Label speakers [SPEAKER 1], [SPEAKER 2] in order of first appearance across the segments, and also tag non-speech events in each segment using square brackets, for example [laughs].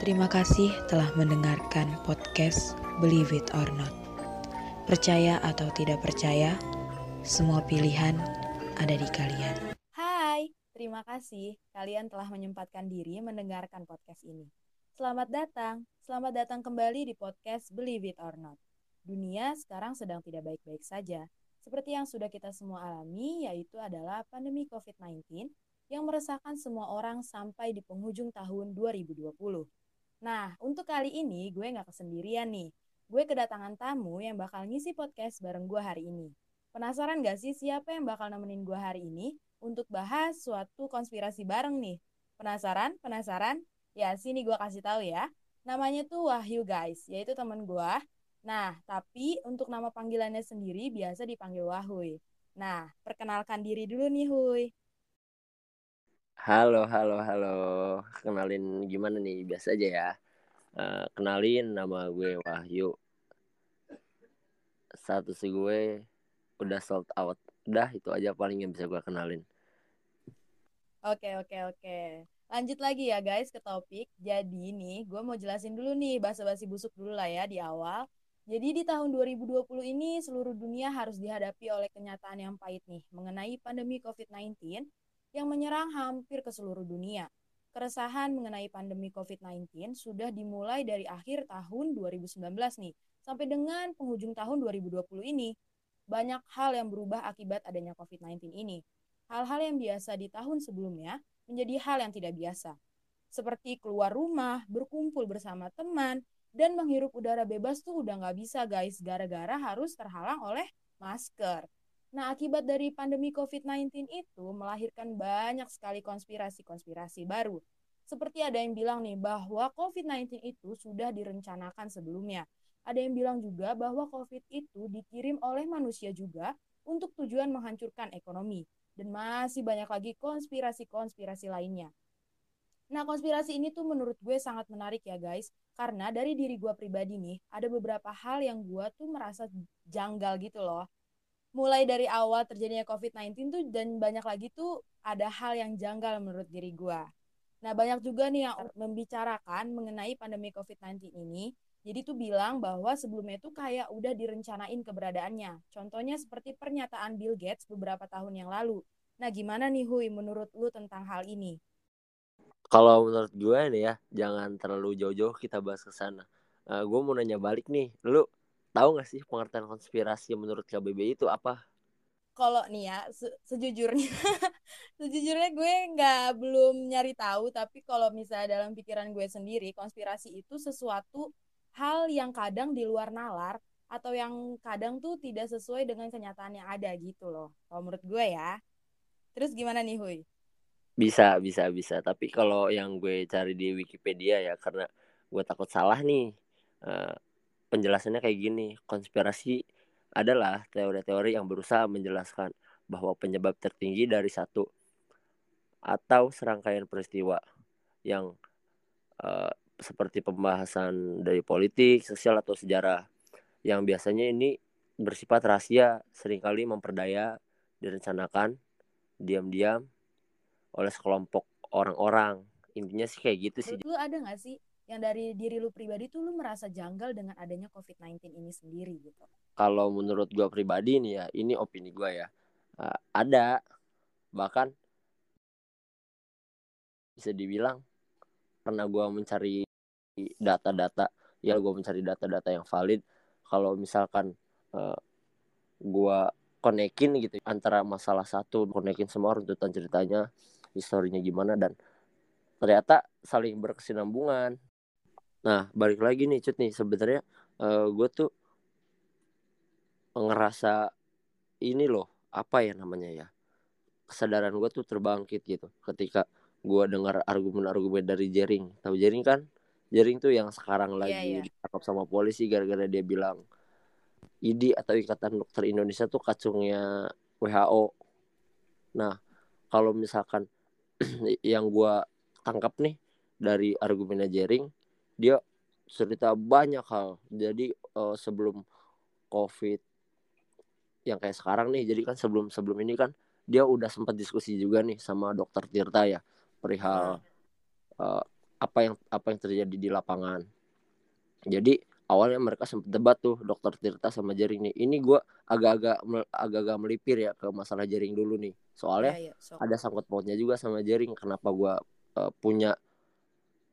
[SPEAKER 1] Terima kasih telah mendengarkan podcast Believe It or Not. Percaya atau tidak percaya, semua pilihan ada di kalian.
[SPEAKER 2] Hai, terima kasih kalian telah menyempatkan diri mendengarkan podcast ini. Selamat datang, selamat datang kembali di podcast Believe It or Not. Dunia sekarang sedang tidak baik-baik saja. Seperti yang sudah kita semua alami, yaitu adalah pandemi COVID-19 yang meresahkan semua orang sampai di penghujung tahun 2020. Nah, untuk kali ini gue nggak kesendirian nih. Gue kedatangan tamu yang bakal ngisi podcast bareng gue hari ini. Penasaran gak sih siapa yang bakal nemenin gue hari ini untuk bahas suatu konspirasi bareng nih? Penasaran? Penasaran? Ya, sini gue kasih tahu ya. Namanya tuh Wahyu guys, yaitu temen gue. Nah, tapi untuk nama panggilannya sendiri biasa dipanggil Wahuy. Nah, perkenalkan diri dulu nih Huy.
[SPEAKER 3] Halo, halo, halo. Kenalin gimana nih? Biasa aja ya. Uh, kenalin nama gue Wahyu. Status gue udah sold out udah itu aja paling yang bisa gue kenalin
[SPEAKER 2] oke oke oke lanjut lagi ya guys ke topik jadi nih gue mau jelasin dulu nih basa-basi busuk dulu lah ya di awal jadi di tahun 2020 ini seluruh dunia harus dihadapi oleh kenyataan yang pahit nih mengenai pandemi COVID-19 yang menyerang hampir ke seluruh dunia. Keresahan mengenai pandemi COVID-19 sudah dimulai dari akhir tahun 2019 nih sampai dengan penghujung tahun 2020 ini banyak hal yang berubah akibat adanya COVID-19 ini. Hal-hal yang biasa di tahun sebelumnya menjadi hal yang tidak biasa. Seperti keluar rumah, berkumpul bersama teman, dan menghirup udara bebas tuh udah nggak bisa guys, gara-gara harus terhalang oleh masker. Nah, akibat dari pandemi COVID-19 itu melahirkan banyak sekali konspirasi-konspirasi baru. Seperti ada yang bilang nih bahwa COVID-19 itu sudah direncanakan sebelumnya ada yang bilang juga bahwa COVID itu dikirim oleh manusia juga untuk tujuan menghancurkan ekonomi. Dan masih banyak lagi konspirasi-konspirasi lainnya. Nah, konspirasi ini tuh menurut gue sangat menarik ya guys. Karena dari diri gue pribadi nih, ada beberapa hal yang gue tuh merasa janggal gitu loh. Mulai dari awal terjadinya COVID-19 tuh dan banyak lagi tuh ada hal yang janggal menurut diri gue. Nah, banyak juga nih yang membicarakan mengenai pandemi COVID-19 ini jadi tuh bilang bahwa sebelumnya itu kayak udah direncanain keberadaannya. Contohnya seperti pernyataan Bill Gates beberapa tahun yang lalu. Nah gimana nih Hui menurut lu tentang hal ini?
[SPEAKER 3] Kalau menurut gue nih ya, jangan terlalu jauh-jauh kita bahas ke sana. Uh, gue mau nanya balik nih, lu tahu gak sih pengertian konspirasi menurut KBBI itu apa?
[SPEAKER 2] Kalau nih ya, se sejujurnya, [laughs] sejujurnya gue nggak belum nyari tahu, tapi kalau misalnya dalam pikiran gue sendiri, konspirasi itu sesuatu hal yang kadang di luar nalar atau yang kadang tuh tidak sesuai dengan kenyataan yang ada gitu loh. Kalau menurut gue ya. Terus gimana nih Huy?
[SPEAKER 3] Bisa, bisa, bisa. Tapi kalau yang gue cari di Wikipedia ya karena gue takut salah nih. Uh, penjelasannya kayak gini, konspirasi adalah teori-teori yang berusaha menjelaskan bahwa penyebab tertinggi dari satu atau serangkaian peristiwa yang uh, seperti pembahasan dari politik, sosial atau sejarah yang biasanya ini bersifat rahasia, sering kali memperdaya, direncanakan diam-diam oleh sekelompok orang-orang. Intinya sih kayak gitu sih.
[SPEAKER 2] Lu ada gak sih yang dari diri lu pribadi tuh lu merasa janggal dengan adanya COVID-19 ini sendiri gitu?
[SPEAKER 3] Kalau menurut gua pribadi nih ya, ini opini gua ya. Uh, ada bahkan bisa dibilang karena gua mencari data-data ya gue mencari data-data yang valid kalau misalkan uh, eh, gue konekin gitu antara masalah satu konekin semua runtutan ceritanya historinya gimana dan ternyata saling berkesinambungan nah balik lagi nih cut nih sebenarnya uh, eh, gue tuh ngerasa ini loh apa ya namanya ya kesadaran gue tuh terbangkit gitu ketika gue dengar argumen-argumen dari Jering tahu Jering kan Jering tuh yang sekarang iya, lagi yeah, yeah. ditangkap sama polisi gara-gara dia bilang IDI atau Ikatan Dokter Indonesia tuh kacungnya WHO. Nah, kalau misalkan [clears throat] yang gua tangkap nih dari argumennya Jering, dia cerita banyak hal. Jadi uh, sebelum COVID yang kayak sekarang nih, jadi kan sebelum sebelum ini kan dia udah sempat diskusi juga nih sama Dokter Tirta ya perihal uh, apa yang apa yang terjadi di lapangan jadi awalnya mereka sempat debat tuh dokter Tirta sama Jaring nih ini gue agak-agak agak-agak melipir ya ke masalah Jaring dulu nih soalnya
[SPEAKER 2] Iya, iya, sok.
[SPEAKER 3] ada sangkut pautnya juga sama Jaring kenapa gue uh, punya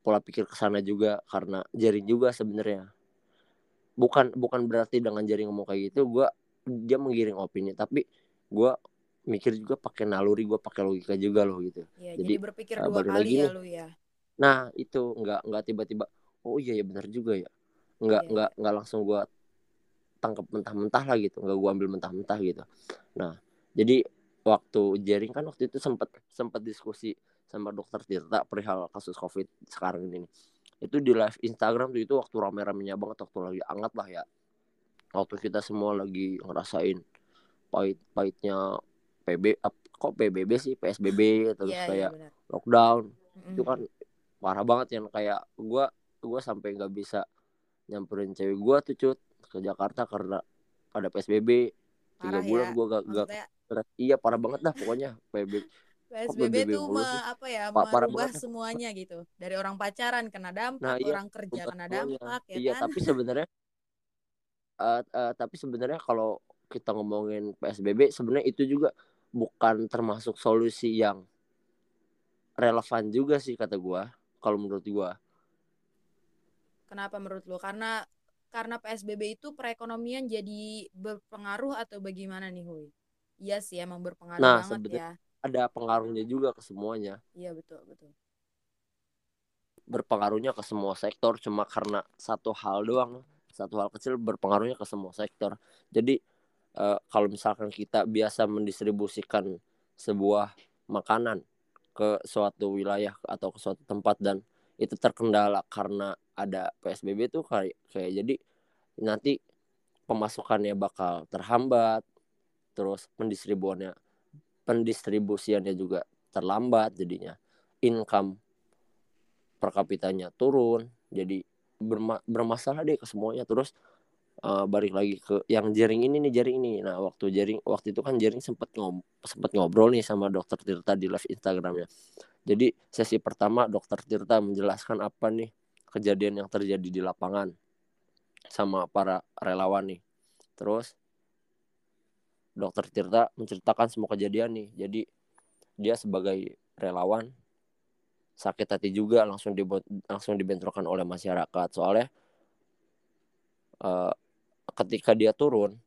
[SPEAKER 3] pola pikir ke sana juga karena Jaring juga sebenarnya bukan bukan berarti dengan Jaring ngomong kayak gitu gue dia menggiring opini tapi gue mikir juga pakai naluri gue pakai logika juga loh gitu
[SPEAKER 2] Iya,
[SPEAKER 3] Jadi,
[SPEAKER 2] jadi, berpikir
[SPEAKER 3] uh,
[SPEAKER 2] dua kali
[SPEAKER 3] lagi
[SPEAKER 2] ya
[SPEAKER 3] nih.
[SPEAKER 2] lu ya.
[SPEAKER 3] Nah itu nggak nggak tiba-tiba oh iya ya benar juga ya nggak
[SPEAKER 2] Iya,
[SPEAKER 3] nggak nggak langsung gua tangkap mentah-mentah lah gitu nggak gua ambil mentah-mentah gitu. Nah jadi waktu jaring kan waktu itu sempat sempat diskusi sama dokter Tirta perihal kasus covid sekarang ini itu di live Instagram tuh itu waktu rame-ramenya banget waktu lagi hangat lah ya waktu kita semua lagi ngerasain pahit-pahitnya PB kok PBB sih PSBB terus
[SPEAKER 2] Iya, iya
[SPEAKER 3] kayak
[SPEAKER 2] benar.
[SPEAKER 3] lockdown
[SPEAKER 2] Mm-mm.
[SPEAKER 3] itu kan parah banget yang kayak gua gua sampai nggak bisa nyamperin cewek gua tuh cut ke Jakarta karena ada PSBB tiga bulan
[SPEAKER 2] ya.
[SPEAKER 3] gua gak, gak iya parah banget dah pokoknya PSBB
[SPEAKER 2] PSBB tuh me- apa ya merubah
[SPEAKER 3] ya.
[SPEAKER 2] semuanya gitu. Dari orang pacaran kena dampak,
[SPEAKER 3] Nah, iya,
[SPEAKER 2] orang kerja kena dampak ya
[SPEAKER 3] iya
[SPEAKER 2] kan.
[SPEAKER 3] tapi sebenarnya eh, eh, tapi sebenarnya kalau kita ngomongin PSBB sebenarnya itu juga bukan termasuk solusi yang relevan juga sih kata gua kalau menurut gua
[SPEAKER 2] Kenapa menurut lu? Karena karena PSBB itu perekonomian jadi berpengaruh atau bagaimana nih, Huy? Iya sih emang berpengaruh
[SPEAKER 3] Nah,
[SPEAKER 2] banget ya.
[SPEAKER 3] Ada pengaruhnya juga ke semuanya.
[SPEAKER 2] Iya betul betul.
[SPEAKER 3] berpengaruhnya ke semua sektor cuma karena satu hal doang. Satu hal kecil berpengaruhnya ke semua sektor. Jadi eh, kalau misalkan kita biasa mendistribusikan sebuah makanan ke suatu wilayah atau ke suatu tempat dan itu terkendala karena ada PSBB itu kayak kayak jadi nanti pemasukannya bakal terhambat terus pendistribuannya pendistribusiannya juga terlambat jadinya. Income per kapitanya turun jadi berma- bermasalah deh ke semuanya. Terus eh, balik lagi ke yang jaring ini nih jaring ini. Nah waktu jaring waktu itu kan jaring sempat ngob sempat ngobrol nih sama dokter Tirta di live Instagramnya. Jadi sesi pertama dokter Tirta menjelaskan apa nih kejadian yang terjadi di lapangan sama para relawan nih. Terus dokter Tirta menceritakan semua kejadian nih. Jadi dia sebagai relawan sakit hati juga langsung dibo- langsung dibentrokan oleh masyarakat. Soalnya eh, ketika dia turun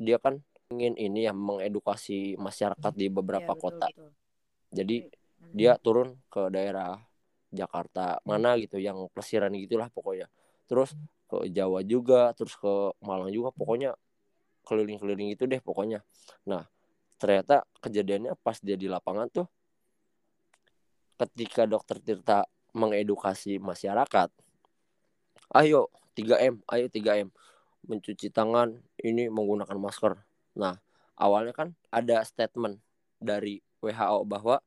[SPEAKER 3] dia kan ingin ini ya mengedukasi masyarakat di beberapa
[SPEAKER 2] betul,
[SPEAKER 3] kota.
[SPEAKER 2] betul.
[SPEAKER 3] jadi
[SPEAKER 2] Mm.
[SPEAKER 3] dia turun ke daerah Jakarta mana gitu yang plesiran gitulah pokoknya. Terus ke Jawa juga terus ke Malang juga pokoknya keliling-keliling gitu deh pokoknya nah ternyata kejadiannya pas dia di lapangan tuh ketika dokter Tirta mengedukasi masyarakat ayo 3M ayo 3M mencuci tangan ini menggunakan masker nah awalnya kan ada statement dari WHO bahwa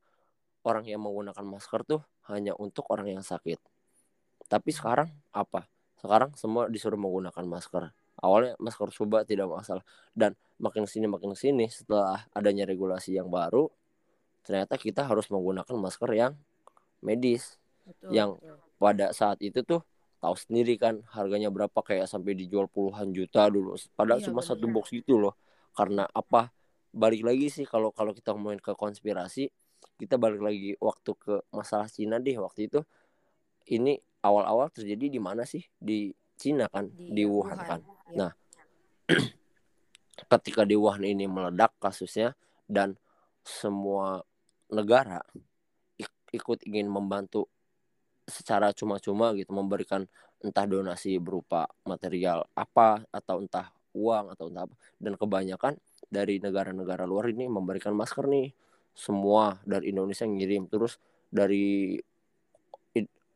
[SPEAKER 3] orang yang menggunakan masker tuh hanya untuk orang yang sakit. Tapi sekarang apa? Sekarang semua disuruh menggunakan masker. Awalnya masker coba tidak masalah dan makin sini makin sini setelah adanya regulasi yang baru ternyata kita harus menggunakan masker yang medis.
[SPEAKER 2] Betul,
[SPEAKER 3] yang-
[SPEAKER 2] betul.
[SPEAKER 3] Pada saat itu tuh tahu sendiri kan harganya berapa kayak sampai dijual puluhan juta dulu. Padahal
[SPEAKER 2] Iya,
[SPEAKER 3] cuma
[SPEAKER 2] bener.
[SPEAKER 3] satu box gitu loh. Karena apa? Balik lagi sih kalau kalau kita ngomongin ke konspirasi, kita balik lagi waktu ke masalah Cina deh waktu itu. Ini awal-awal terjadi di mana sih? Di Cina kan,
[SPEAKER 2] Di,
[SPEAKER 3] di,
[SPEAKER 2] ya,
[SPEAKER 3] Wuhan, kan.
[SPEAKER 2] Iya.
[SPEAKER 3] Nah, [clears throat] Ketika di Wuhan ini meledak kasusnya dan semua negara ik- ikut ingin membantu secara cuma-cuma gitu memberikan entah donasi berupa material apa atau entah uang atau entah apa dan kebanyakan dari negara-negara luar ini memberikan masker nih semua dari Indonesia ngirim terus dari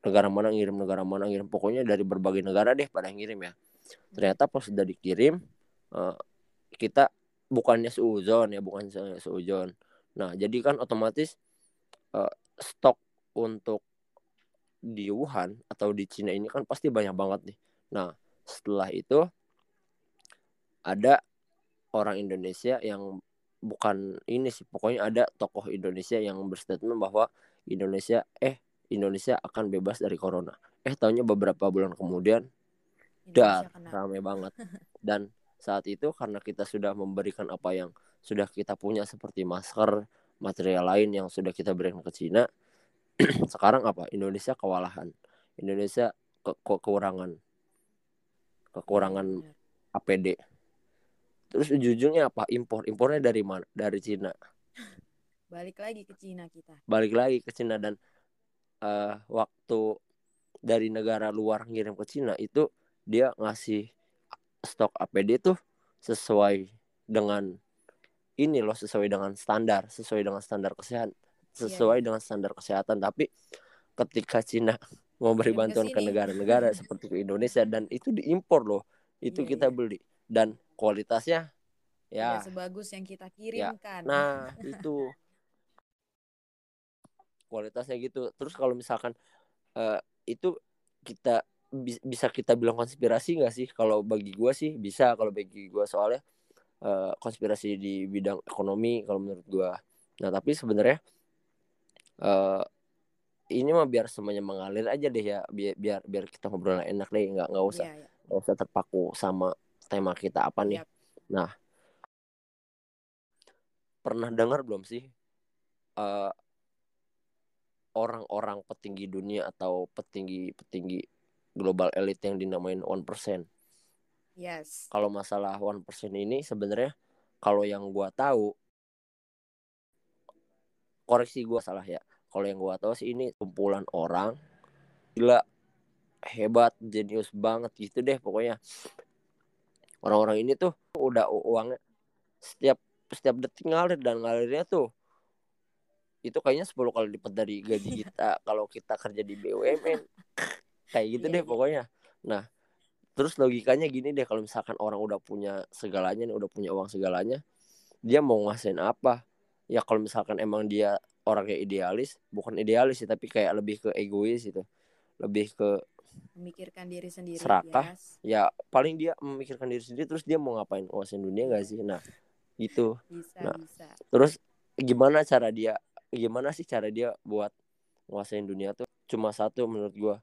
[SPEAKER 3] negara mana ngirim negara mana ngirim. Pokoknya dari berbagai negara deh pada ngirim ya. Ternyata pas sudah dikirim eh, kita bukannya seuzon ya bukan se- seuzon. Nah jadi kan otomatis eh, stok untuk di Wuhan atau di Cina ini kan pasti banyak banget nih. Nah, setelah itu ada orang Indonesia yang bukan ini sih, pokoknya ada tokoh Indonesia yang berstatement bahwa Indonesia eh Indonesia akan bebas dari corona. Eh tahunya beberapa bulan kemudian dar rame [laughs] banget. Dan saat itu karena kita sudah memberikan apa yang sudah kita punya seperti masker, material lain yang sudah kita berikan ke Cina, [clears throat] sekarang apa? Indonesia kewalahan. Indonesia ke ke- kekurangan kekurangan. APD. Terus ujung-ujungnya apa? Impor. Impornya dari mana? Dari Cina. [laughs]
[SPEAKER 2] Balik lagi ke Cina kita.
[SPEAKER 3] Balik lagi ke Cina dan eh, waktu dari negara luar ngirim ke Cina itu dia ngasih stok APD tuh sesuai dengan ini loh sesuai dengan standar, sesuai dengan standar kesehatan, sesuai
[SPEAKER 2] iya.
[SPEAKER 3] dengan standar kesehatan. Tapi ketika Cina [laughs] mau beri bantuan ke negara-negara [laughs] seperti ke Indonesia dan itu diimpor loh, itu
[SPEAKER 2] Iya,
[SPEAKER 3] kita
[SPEAKER 2] iya.
[SPEAKER 3] beli dan kualitasnya ya
[SPEAKER 2] sebagus yang kita kirimkan.
[SPEAKER 3] Nah, [laughs] itu kualitasnya gitu. Terus kalau misalkan eh, itu kita bi- bisa kita bilang konspirasi nggak sih? Kalau bagi gua sih bisa. Kalau bagi gua soalnya eh, konspirasi di bidang ekonomi kalau menurut gua. Nah, tapi sebenarnya eh, ini mah biar semuanya mengalir aja deh ya. Biar biar, biar kita ngobrol enak deh. Nggak nggak usah
[SPEAKER 2] iya.
[SPEAKER 3] nggak usah terpaku sama tema kita apa nih.
[SPEAKER 2] Yap.
[SPEAKER 3] Nah, pernah dengar belum sih eh, orang-orang petinggi dunia atau petinggi-petinggi global elite yang dinamain 1%.
[SPEAKER 2] Yes.
[SPEAKER 3] Kalau masalah 1% ini sebenarnya kalau yang gua tahu koreksi gua salah ya. Kalau yang gua tahu sih ini kumpulan orang gila hebat, jenius banget gitu deh pokoknya. Orang-orang ini tuh udah uangnya setiap setiap detik ngalir dan ngalirnya tuh itu kayaknya 10 kali lipat dari gaji kita [laughs] kalau kita kerja di BUMN kayak gitu
[SPEAKER 2] Iya,
[SPEAKER 3] deh
[SPEAKER 2] iya.
[SPEAKER 3] pokoknya nah terus logikanya gini deh kalau misalkan orang udah punya segalanya nih udah punya uang segalanya dia mau ngasain apa ya kalau misalkan emang dia orangnya idealis bukan idealis sih tapi kayak lebih ke egois itu lebih ke
[SPEAKER 2] Memikirkan diri sendiri.
[SPEAKER 3] Serakah. Ya paling dia memikirkan diri sendiri terus dia mau ngapain nguasain dunia gak sih nah gitu
[SPEAKER 2] Bisa,
[SPEAKER 3] Nah.
[SPEAKER 2] bisa.
[SPEAKER 3] terus gimana cara dia gimana sih cara dia buat nguasain dunia tuh? Cuma satu menurut gua.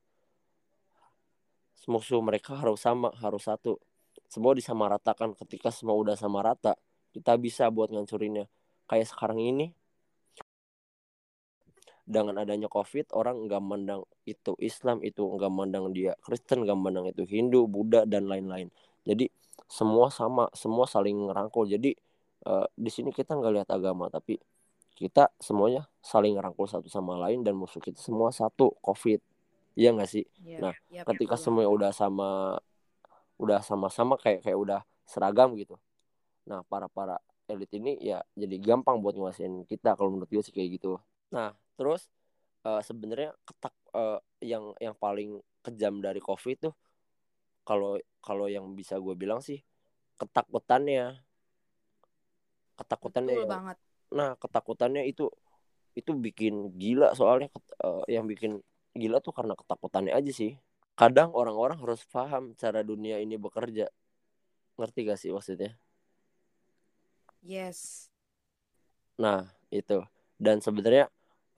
[SPEAKER 3] Musuh mereka harus sama harus satu. Semua disamaratakan. Ketika semua udah sama rata kita bisa buat ngancurinnya. Kayak sekarang ini dengan adanya covid orang nggak mandang itu Islam itu nggak mandang dia Kristen nggak mandang itu Hindu Buddha dan lain-lain. Jadi semua sama semua saling ngerangkul. Jadi eh, di sini kita nggak lihat agama tapi kita semuanya saling ngerangkul satu sama lain dan musuh kita semua satu covid. Iya nggak sih?
[SPEAKER 2] Iya,
[SPEAKER 3] Nah,
[SPEAKER 2] iya,
[SPEAKER 3] ketika semuanya udah sama udah sama-sama kayak kayak udah seragam gitu. Nah para para elit ini ya jadi gampang buat nguasain kita kalau menurut gue sih kayak gitu. Nah terus eh, sebenarnya ketak eh, yang yang paling kejam dari covid tuh kalau kalau yang bisa gue bilang sih ketakutannya. Ketakutannya
[SPEAKER 2] Betul
[SPEAKER 3] yang-
[SPEAKER 2] banget.
[SPEAKER 3] Nah ketakutannya itu itu bikin gila soalnya eh, yang bikin gila tuh karena ketakutannya aja sih. Kadang orang-orang harus paham cara dunia ini bekerja. Ngerti gak sih maksudnya?
[SPEAKER 2] Yes.
[SPEAKER 3] nah itu. Dan sebenarnya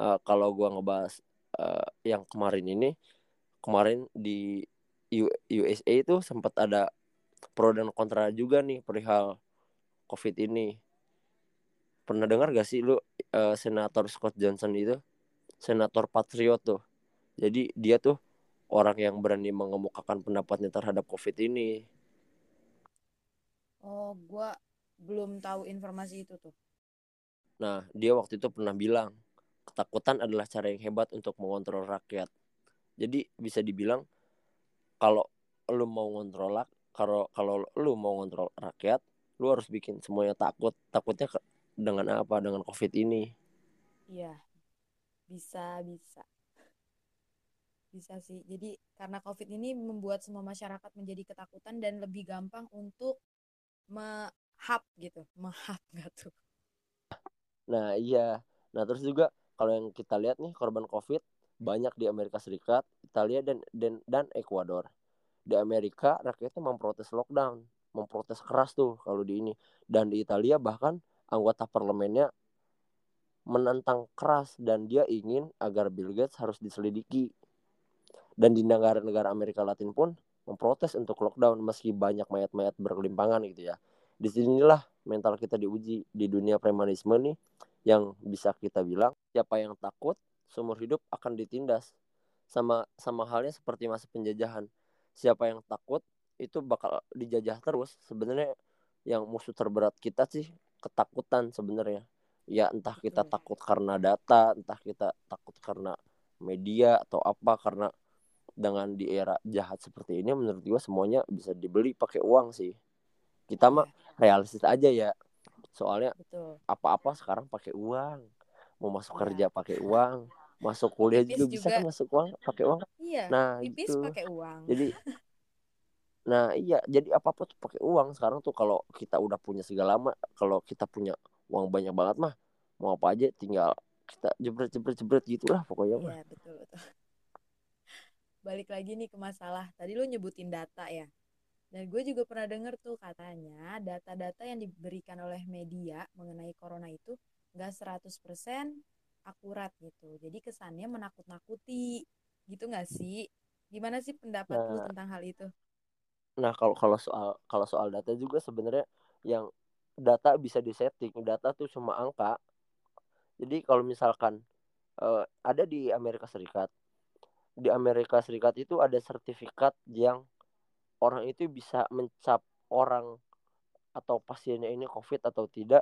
[SPEAKER 3] eh, kalau gua ngebahas eh, yang kemarin ini kemarin di U- USA itu sempat ada pro dan kontra juga nih perihal covid ini pernah dengar gak sih lu eh, senator Scott Johnson itu? Senator patriot tuh. Jadi dia tuh orang yang berani mengemukakan pendapatnya terhadap covid ini.
[SPEAKER 2] Oh, gua belum tahu informasi itu tuh.
[SPEAKER 3] nah dia waktu itu pernah bilang ketakutan adalah cara yang hebat untuk mengontrol rakyat. Jadi bisa dibilang kalau lu mau ngontrol kalau kalau lu mau ngontrol rakyat lu harus bikin semuanya takut. Takutnya dengan apa dengan covid ini
[SPEAKER 2] Iya. Bisa, bisa. Bisa sih. Jadi karena COVID ini membuat semua masyarakat menjadi ketakutan dan lebih gampang untuk mehap gitu. Mehap [laughs] gak tuh?
[SPEAKER 3] Nah iya, nah terus juga kalau yang kita lihat nih korban COVID banyak di Amerika Serikat, Italia dan dan dan Ekuador. Di Amerika rakyatnya memprotes lockdown, memprotes keras tuh kalau di ini. Dan di Italia bahkan anggota parlemennya menentang keras dan dia ingin agar Bill Gates harus diselidiki. Dan di negara-negara Amerika Latin pun memprotes untuk lockdown meski banyak mayat-mayat berkelimpangan gitu ya. Di sinilah mental kita diuji di dunia premanisme nih yang bisa kita bilang siapa yang takut seumur hidup akan ditindas. Sama sama halnya seperti masa penjajahan. Siapa yang takut itu bakal dijajah terus. Sebenarnya yang musuh terberat kita sih ketakutan sebenarnya. Ya entah kita takut karena data entah kita takut karena media atau apa karena dengan di era jahat seperti ini menurut gue semuanya bisa dibeli pakai uang sih. Kita mah iya. realistis aja ya. Soalnya apa-apa sekarang pakai uang. Mau masuk ya. kerja pakai uang masuk kuliah juga, juga bisa kan masuk uang pakai uang.
[SPEAKER 2] Iya,
[SPEAKER 3] nah
[SPEAKER 2] itu pakai uang.
[SPEAKER 3] Jadi [laughs] nah iya jadi apa apa tuh pakai uang sekarang tuh kalau kita udah punya segala lama kalau kita punya uang banyak banget mah mau apa aja tinggal kita jebret jebret jebret gitulah pokoknya
[SPEAKER 2] mah. Iya betul betul. [laughs] Balik lagi nih ke masalah tadi lu nyebutin data ya. Dan gue juga pernah denger tuh katanya data-data yang diberikan oleh media mengenai corona itu nggak 100% akurat gitu. Jadi kesannya menakut-nakuti gitu nggak sih? Gimana sih pendapat nah, lu tentang hal itu?
[SPEAKER 3] Nah kalau kalau soal kalau soal data juga sebenarnya yang data bisa disetting data tuh cuma angka. Jadi kalau misalkan uh, ada di Amerika Serikat di Amerika Serikat itu ada sertifikat yang orang itu bisa mencap orang atau pasiennya ini COVID atau tidak.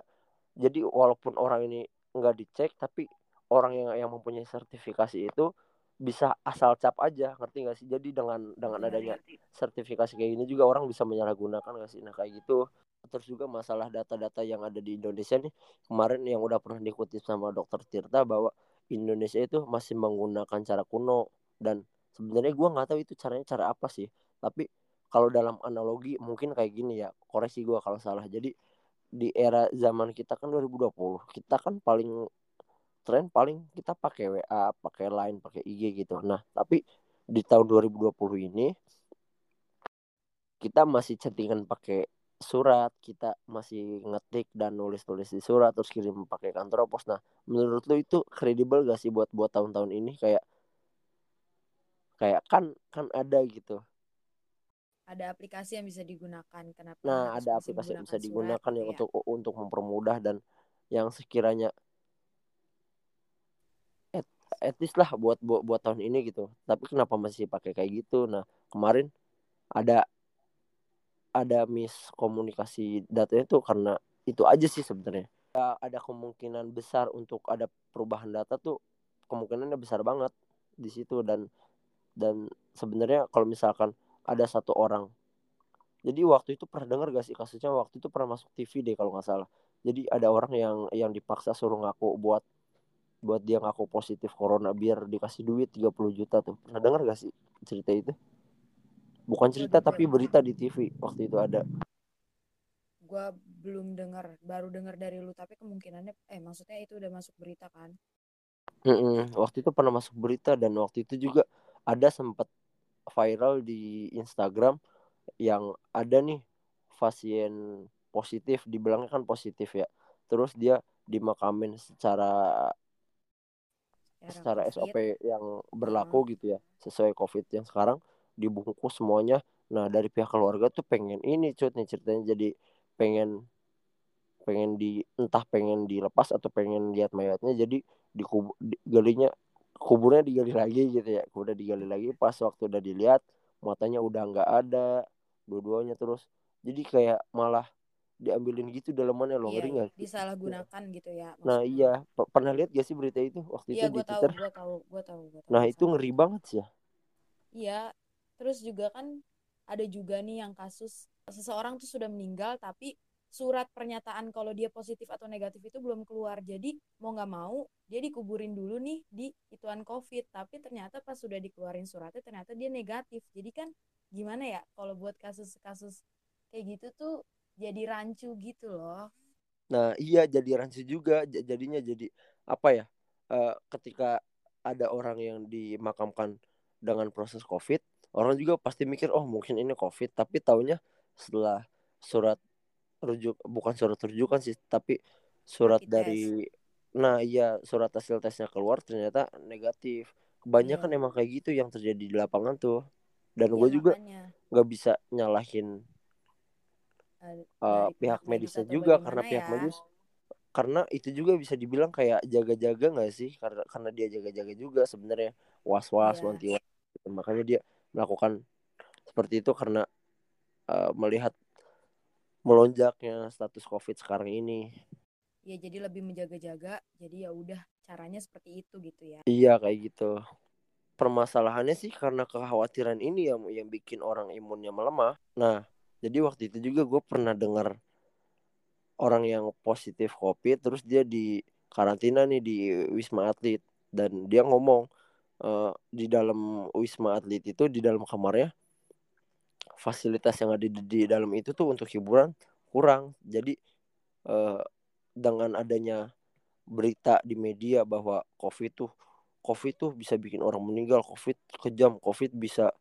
[SPEAKER 3] Jadi walaupun orang ini nggak dicek tapi orang yang yang mempunyai sertifikasi itu bisa asal cap aja ngerti gak sih? Jadi dengan dengan iya, adanya sertifikasi kayak gini juga orang bisa menyalahgunakan gak sih? Nah kayak gitu. Terus juga masalah data-data yang ada di Indonesia nih kemarin yang udah pernah dikutip sama dokter Tirta bahwa Indonesia itu masih menggunakan cara kuno. Dan sebenarnya gue nggak tahu itu caranya cara apa sih. Tapi kalau dalam analogi mungkin kayak gini ya koreksi gue kalau salah. Jadi di era zaman kita kan 2020 kita kan paling tren paling kita pakai WA pakai Line pakai IG gitu. Nah tapi di tahun 2020 ini kita masih chattingan pakai surat kita masih ngetik dan nulis-nulis di surat terus kirim pakai kantor pos. Nah menurut lu itu kredibel gak sih buat buat tahun-tahun ini? Kayak kayak kan kan ada gitu.
[SPEAKER 2] Ada aplikasi yang bisa digunakan kenapa
[SPEAKER 3] nah ada aplikasi yang bisa digunakan surat, yang ya? untuk untuk mempermudah dan yang sekiranya et, etis lah buat buat buat tahun ini gitu. Tapi kenapa masih pakai kayak gitu? Nah kemarin ada ada miskomunikasi data itu karena itu aja sih sebenarnya. Ada kemungkinan besar untuk ada perubahan data tuh kemungkinannya besar banget di situ. Dan dan sebenarnya kalau misalkan ada satu orang jadi waktu itu pernah dengar gak sih kasusnya? Waktu itu pernah masuk TV deh kalau nggak salah. Jadi ada orang yang yang dipaksa suruh ngaku buat buat dia ngaku positif corona biar dikasih duit 30 juta tuh. Pernah dengar gak sih cerita itu? Bukan cerita tapi berita di TV waktu itu ada.
[SPEAKER 2] Gue belum dengar baru dengar dari lu tapi kemungkinannya eh maksudnya itu udah masuk berita kan?
[SPEAKER 3] Mm-mm. waktu itu pernah masuk berita dan waktu itu juga ada sempat viral di Instagram yang ada nih pasien positif dibilangnya kan positif ya. Terus dia dimakamin secara secara COVID. SOP yang berlaku hmm. gitu ya sesuai COVID yang sekarang dibungkus semuanya nah dari pihak keluarga tuh pengen ini cut nih ceritanya jadi pengen pengen di entah pengen dilepas atau pengen lihat mayatnya jadi dikubur di, galinya kuburnya digali lagi gitu ya udah digali lagi pas waktu udah dilihat matanya udah nggak ada dua-duanya terus jadi kayak malah diambilin gitu dalamannya loh
[SPEAKER 2] iya, nggak disalahgunakan gitu ya
[SPEAKER 3] maksudnya. nah iya pernah lihat gak sih berita itu waktu
[SPEAKER 2] iya,
[SPEAKER 3] itu
[SPEAKER 2] di tahu, Twitter? gua tahu, gua tahu, gua tahu,
[SPEAKER 3] nah itu ngeri banget sih ya.
[SPEAKER 2] Iya terus juga kan ada juga nih yang kasus seseorang tuh sudah meninggal tapi surat pernyataan kalau dia positif atau negatif itu belum keluar. Jadi mau nggak mau dia dikuburin dulu nih di ituan covid. Tapi ternyata pas sudah dikeluarin suratnya ternyata dia negatif. Jadi kan gimana ya kalau buat kasus-kasus kayak gitu tuh jadi rancu gitu loh.
[SPEAKER 3] Nah iya jadi rancu juga. Jadinya jadi apa ya uh, ketika ada orang yang dimakamkan dengan proses covid orang juga pasti mikir oh mungkin ini covid. Tapi taunya setelah surat rujuk bukan surat rujukan sih tapi surat dari nah iya surat hasil tesnya keluar ternyata negatif. Kebanyakan
[SPEAKER 2] Iya.
[SPEAKER 3] emang kayak gitu yang terjadi di lapangan tuh. Dan
[SPEAKER 2] Iya,
[SPEAKER 3] gue juga
[SPEAKER 2] makanya.
[SPEAKER 3] nggak bisa nyalahin uh, pihak
[SPEAKER 2] pihak medis
[SPEAKER 3] medisnya juga karena pihak
[SPEAKER 2] ya.
[SPEAKER 3] medis karena itu juga bisa dibilang kayak jaga-jaga nggak sih karena karena dia jaga-jaga juga sebenarnya was-was
[SPEAKER 2] Iya.
[SPEAKER 3] wanti gitu. makanya dia melakukan seperti itu karena uh, melihat melonjaknya status covid sekarang ini
[SPEAKER 2] Ya jadi lebih menjaga-jaga. Jadi ya udah caranya seperti itu gitu ya.
[SPEAKER 3] iya kayak gitu permasalahannya sih karena kekhawatiran ini yang yang bikin orang imunnya melemah nah jadi waktu itu juga gue pernah dengar orang yang positif covid terus dia di karantina nih di wisma atlet. Dan dia ngomong uh, di dalam wisma atlet itu di dalam kamarnya fasilitas yang ada di, di dalam itu tuh untuk hiburan kurang. Jadi uh, dengan adanya berita di media bahwa covid tuh covid tuh bisa bikin orang meninggal covid kejam covid bisa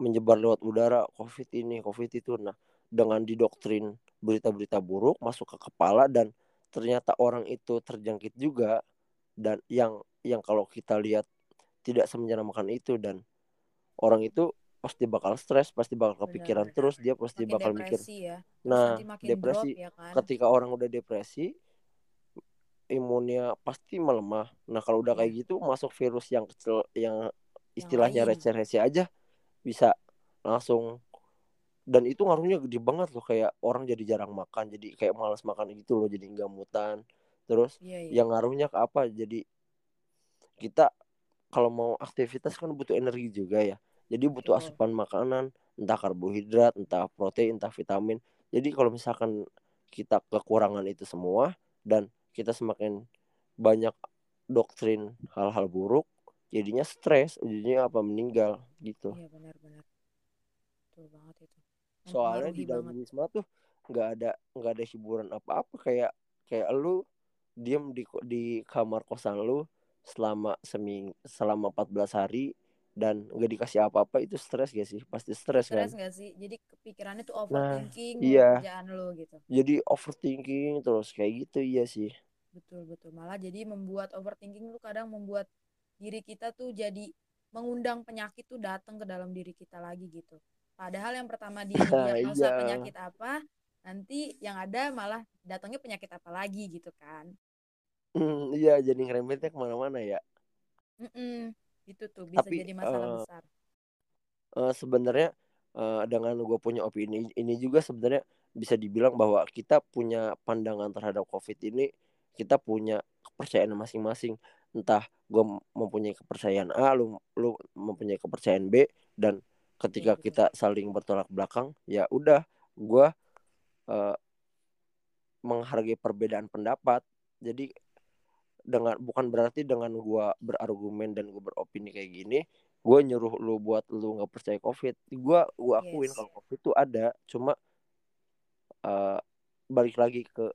[SPEAKER 3] menyebar lewat udara covid ini covid itu nah dengan didoktrin berita-berita buruk masuk ke kepala dan ternyata orang itu terjangkit juga dan yang yang kalau kita lihat tidak semenyeramkan itu dan orang itu pasti bakal stres pasti bakal kepikiran
[SPEAKER 2] Benar.
[SPEAKER 3] terus dia pasti
[SPEAKER 2] Makin
[SPEAKER 3] bakal mikir
[SPEAKER 2] ya.
[SPEAKER 3] Nah depresi
[SPEAKER 2] drop ya kan.
[SPEAKER 3] ketika orang udah depresi imunnya pasti melemah nah kalau udah
[SPEAKER 2] Iya.
[SPEAKER 3] kayak gitu masuk virus yang kecil yang istilahnya receh-receh aja bisa langsung dan itu ngaruhnya gede banget loh kayak orang jadi jarang makan jadi kayak malas makan gitu loh jadi gamutan terus
[SPEAKER 2] Iya, iya.
[SPEAKER 3] yang ngaruhnya ke apa jadi kita kalau mau aktivitas kan butuh energi juga ya jadi butuh
[SPEAKER 2] Betul.
[SPEAKER 3] asupan makanan entah karbohidrat entah protein entah vitamin jadi kalau misalkan kita kekurangan itu semua dan kita semakin banyak doktrin hal-hal buruk jadinya stres ujungnya apa meninggal gitu
[SPEAKER 2] Iya benar-benar. Betul banget itu.
[SPEAKER 3] soalnya di dalam
[SPEAKER 2] banget.
[SPEAKER 3] wisma tuh nggak ada nggak ada hiburan apa-apa kayak kayak lu diem di di kamar kosan lu selama seming selama 14 hari dan nggak dikasih apa-apa itu stres gak sih pasti stres kan
[SPEAKER 2] Stres nggak sih? Jadi kepikirannya tuh overthinking mulu
[SPEAKER 3] iya.
[SPEAKER 2] kerjaan lo gitu.
[SPEAKER 3] jadi overthinking terus kayak gitu iya sih
[SPEAKER 2] Betul betul. Malah jadi membuat overthinking lu kadang membuat diri kita tuh jadi mengundang penyakit tuh datang ke dalam diri kita lagi gitu. Padahal yang pertama didiagnosa [laughs]
[SPEAKER 3] iya.
[SPEAKER 2] penyakit apa, nanti yang ada malah datangnya penyakit apa lagi gitu kan.
[SPEAKER 3] Hmm, iya jadi ngeremetnya ke mana-mana ya
[SPEAKER 2] Mm-mm. Itu tuh bisa
[SPEAKER 3] Tapi,
[SPEAKER 2] jadi masalah
[SPEAKER 3] eh,
[SPEAKER 2] besar.
[SPEAKER 3] Eh, sebenarnya eh, dengan gue punya opini ini juga sebenarnya bisa dibilang bahwa kita punya pandangan terhadap covid ini kita punya kepercayaan masing-masing entah gue mempunyai kepercayaan A lu lu mempunyai kepercayaan B dan ketika
[SPEAKER 2] Iya,
[SPEAKER 3] kita saling bertolak belakang ya udah gue eh, menghargai perbedaan pendapat. Jadi dengan bukan berarti dengan gue berargumen dan gue beropini kayak gini gue nyuruh lu buat lu nggak percaya covid. Gue gue akuin
[SPEAKER 2] Yes.
[SPEAKER 3] kalau covid itu ada cuma eh, balik lagi ke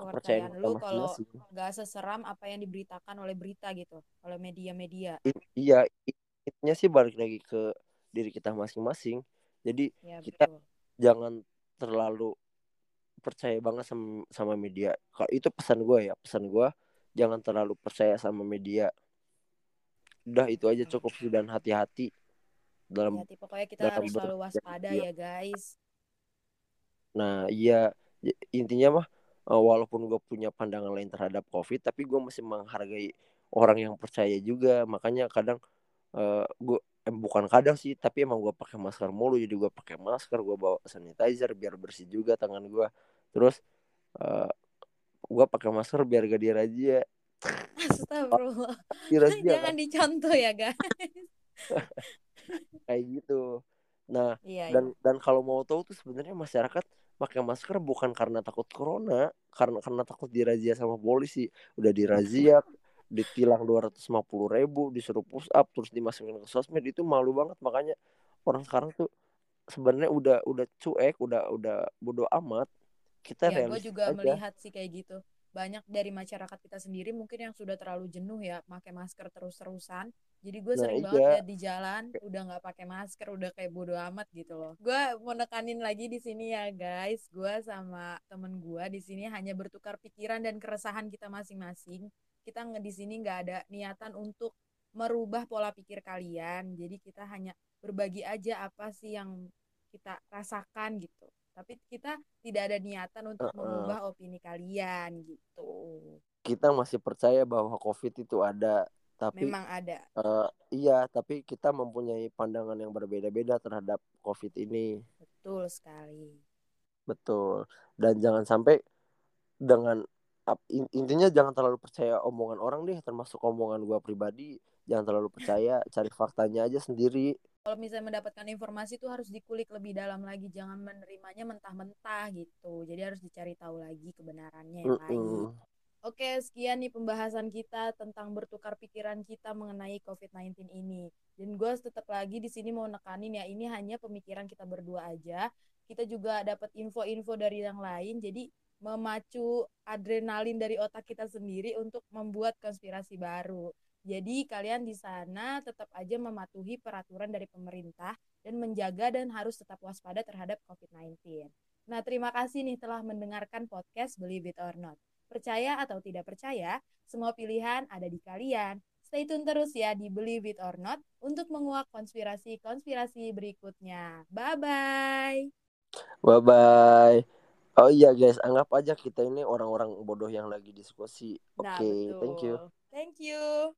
[SPEAKER 3] kepercayaan
[SPEAKER 2] lu kalau nggak seseram apa yang diberitakan oleh berita gitu, oleh media-media.
[SPEAKER 3] Iya intinya sih balik lagi ke diri kita masing-masing. Jadi
[SPEAKER 2] Ya
[SPEAKER 3] Kita-
[SPEAKER 2] betul.
[SPEAKER 3] jangan terlalu percaya banget sama, sama media. Kalau itu pesan gue ya pesan gue jangan terlalu percaya sama media. Udah itu aja cukup sih dan hati-hati dalam
[SPEAKER 2] Hati-hati. Pokoknya kita
[SPEAKER 3] dalam
[SPEAKER 2] harus selalu waspada ya guys.
[SPEAKER 3] Nah, iya intinya mah eh, walaupun gue punya pandangan lain terhadap COVID, tapi gue masih menghargai orang yang percaya juga. Makanya kadang eh, gue eh, bukan kadang sih, tapi emang gue pakai masker mulu. Jadi gue pakai masker, gue bawa sanitizer biar bersih juga tangan gue. Terus eh, gue pakai masker biar gak dirazia.
[SPEAKER 2] Astagfirullah. [laughs] Jangan
[SPEAKER 3] kan
[SPEAKER 2] dicontoh ya guys. [laughs]
[SPEAKER 3] kayak gitu. Nah,
[SPEAKER 2] Iya,
[SPEAKER 3] dan
[SPEAKER 2] iya.
[SPEAKER 3] dan kalau mau tahu tuh sebenarnya masyarakat pakai masker bukan karena takut corona karena karena takut dirazia sama polisi udah dirazia ditilang dua ratus ribu disuruh push up terus dimasukin ke sosmed itu malu banget makanya orang sekarang tuh sebenarnya udah udah cuek udah udah bodo amat kita
[SPEAKER 2] Ya, gue juga
[SPEAKER 3] aja
[SPEAKER 2] melihat sih kayak gitu. Banyak dari masyarakat kita sendiri mungkin yang sudah terlalu jenuh ya pakai masker terus-terusan. Jadi gue
[SPEAKER 3] Nah,
[SPEAKER 2] sering
[SPEAKER 3] iya.
[SPEAKER 2] banget lihat di jalan udah nggak pakai masker, udah kayak bodo amat gitu loh. Gue mau nekanin lagi di sini ya guys, gue sama temen gue di sini hanya bertukar pikiran dan keresahan kita masing-masing. Kita di sini nggak ada niatan untuk merubah pola pikir kalian. Jadi kita hanya berbagi aja apa sih yang kita rasakan gitu. Tapi kita tidak ada niatan untuk
[SPEAKER 3] Uh-uh.
[SPEAKER 2] mengubah opini kalian gitu.
[SPEAKER 3] Kita masih percaya bahwa COVID itu ada, tapi
[SPEAKER 2] Memang ada.
[SPEAKER 3] eh, iya, tapi kita mempunyai pandangan yang berbeda-beda terhadap COVID ini.
[SPEAKER 2] Betul sekali.
[SPEAKER 3] Betul. Dan jangan sampai dengan intinya jangan terlalu percaya omongan orang deh, termasuk omongan gua pribadi. Jangan terlalu percaya, cari faktanya aja sendiri.
[SPEAKER 2] Kalau misalnya mendapatkan informasi itu harus dikulik lebih dalam lagi, jangan menerimanya mentah-mentah gitu. Jadi harus dicari tahu lagi kebenarannya yang lain. Oke, sekian nih pembahasan kita tentang bertukar pikiran kita mengenai COVID-19 ini. Dan gue tetap lagi di sini mau nekanin ya, ini hanya pemikiran kita berdua aja. Kita juga dapat info-info dari yang lain, jadi memacu adrenalin dari otak kita sendiri untuk membuat konspirasi baru. Jadi kalian di sana tetap aja mematuhi peraturan dari pemerintah dan menjaga dan harus tetap waspada terhadap COVID-19. Nah, terima kasih nih telah mendengarkan podcast Believe It or Not. Percaya atau tidak percaya, semua pilihan ada di kalian. Stay tune terus ya di Believe It or Not untuk menguak konspirasi-konspirasi berikutnya. Bye-bye!
[SPEAKER 3] Bye bye. Oh iya guys, anggap aja kita ini orang-orang bodoh yang lagi diskusi. Oke,
[SPEAKER 2] Nah, betul.
[SPEAKER 3] thank you.
[SPEAKER 2] Thank you.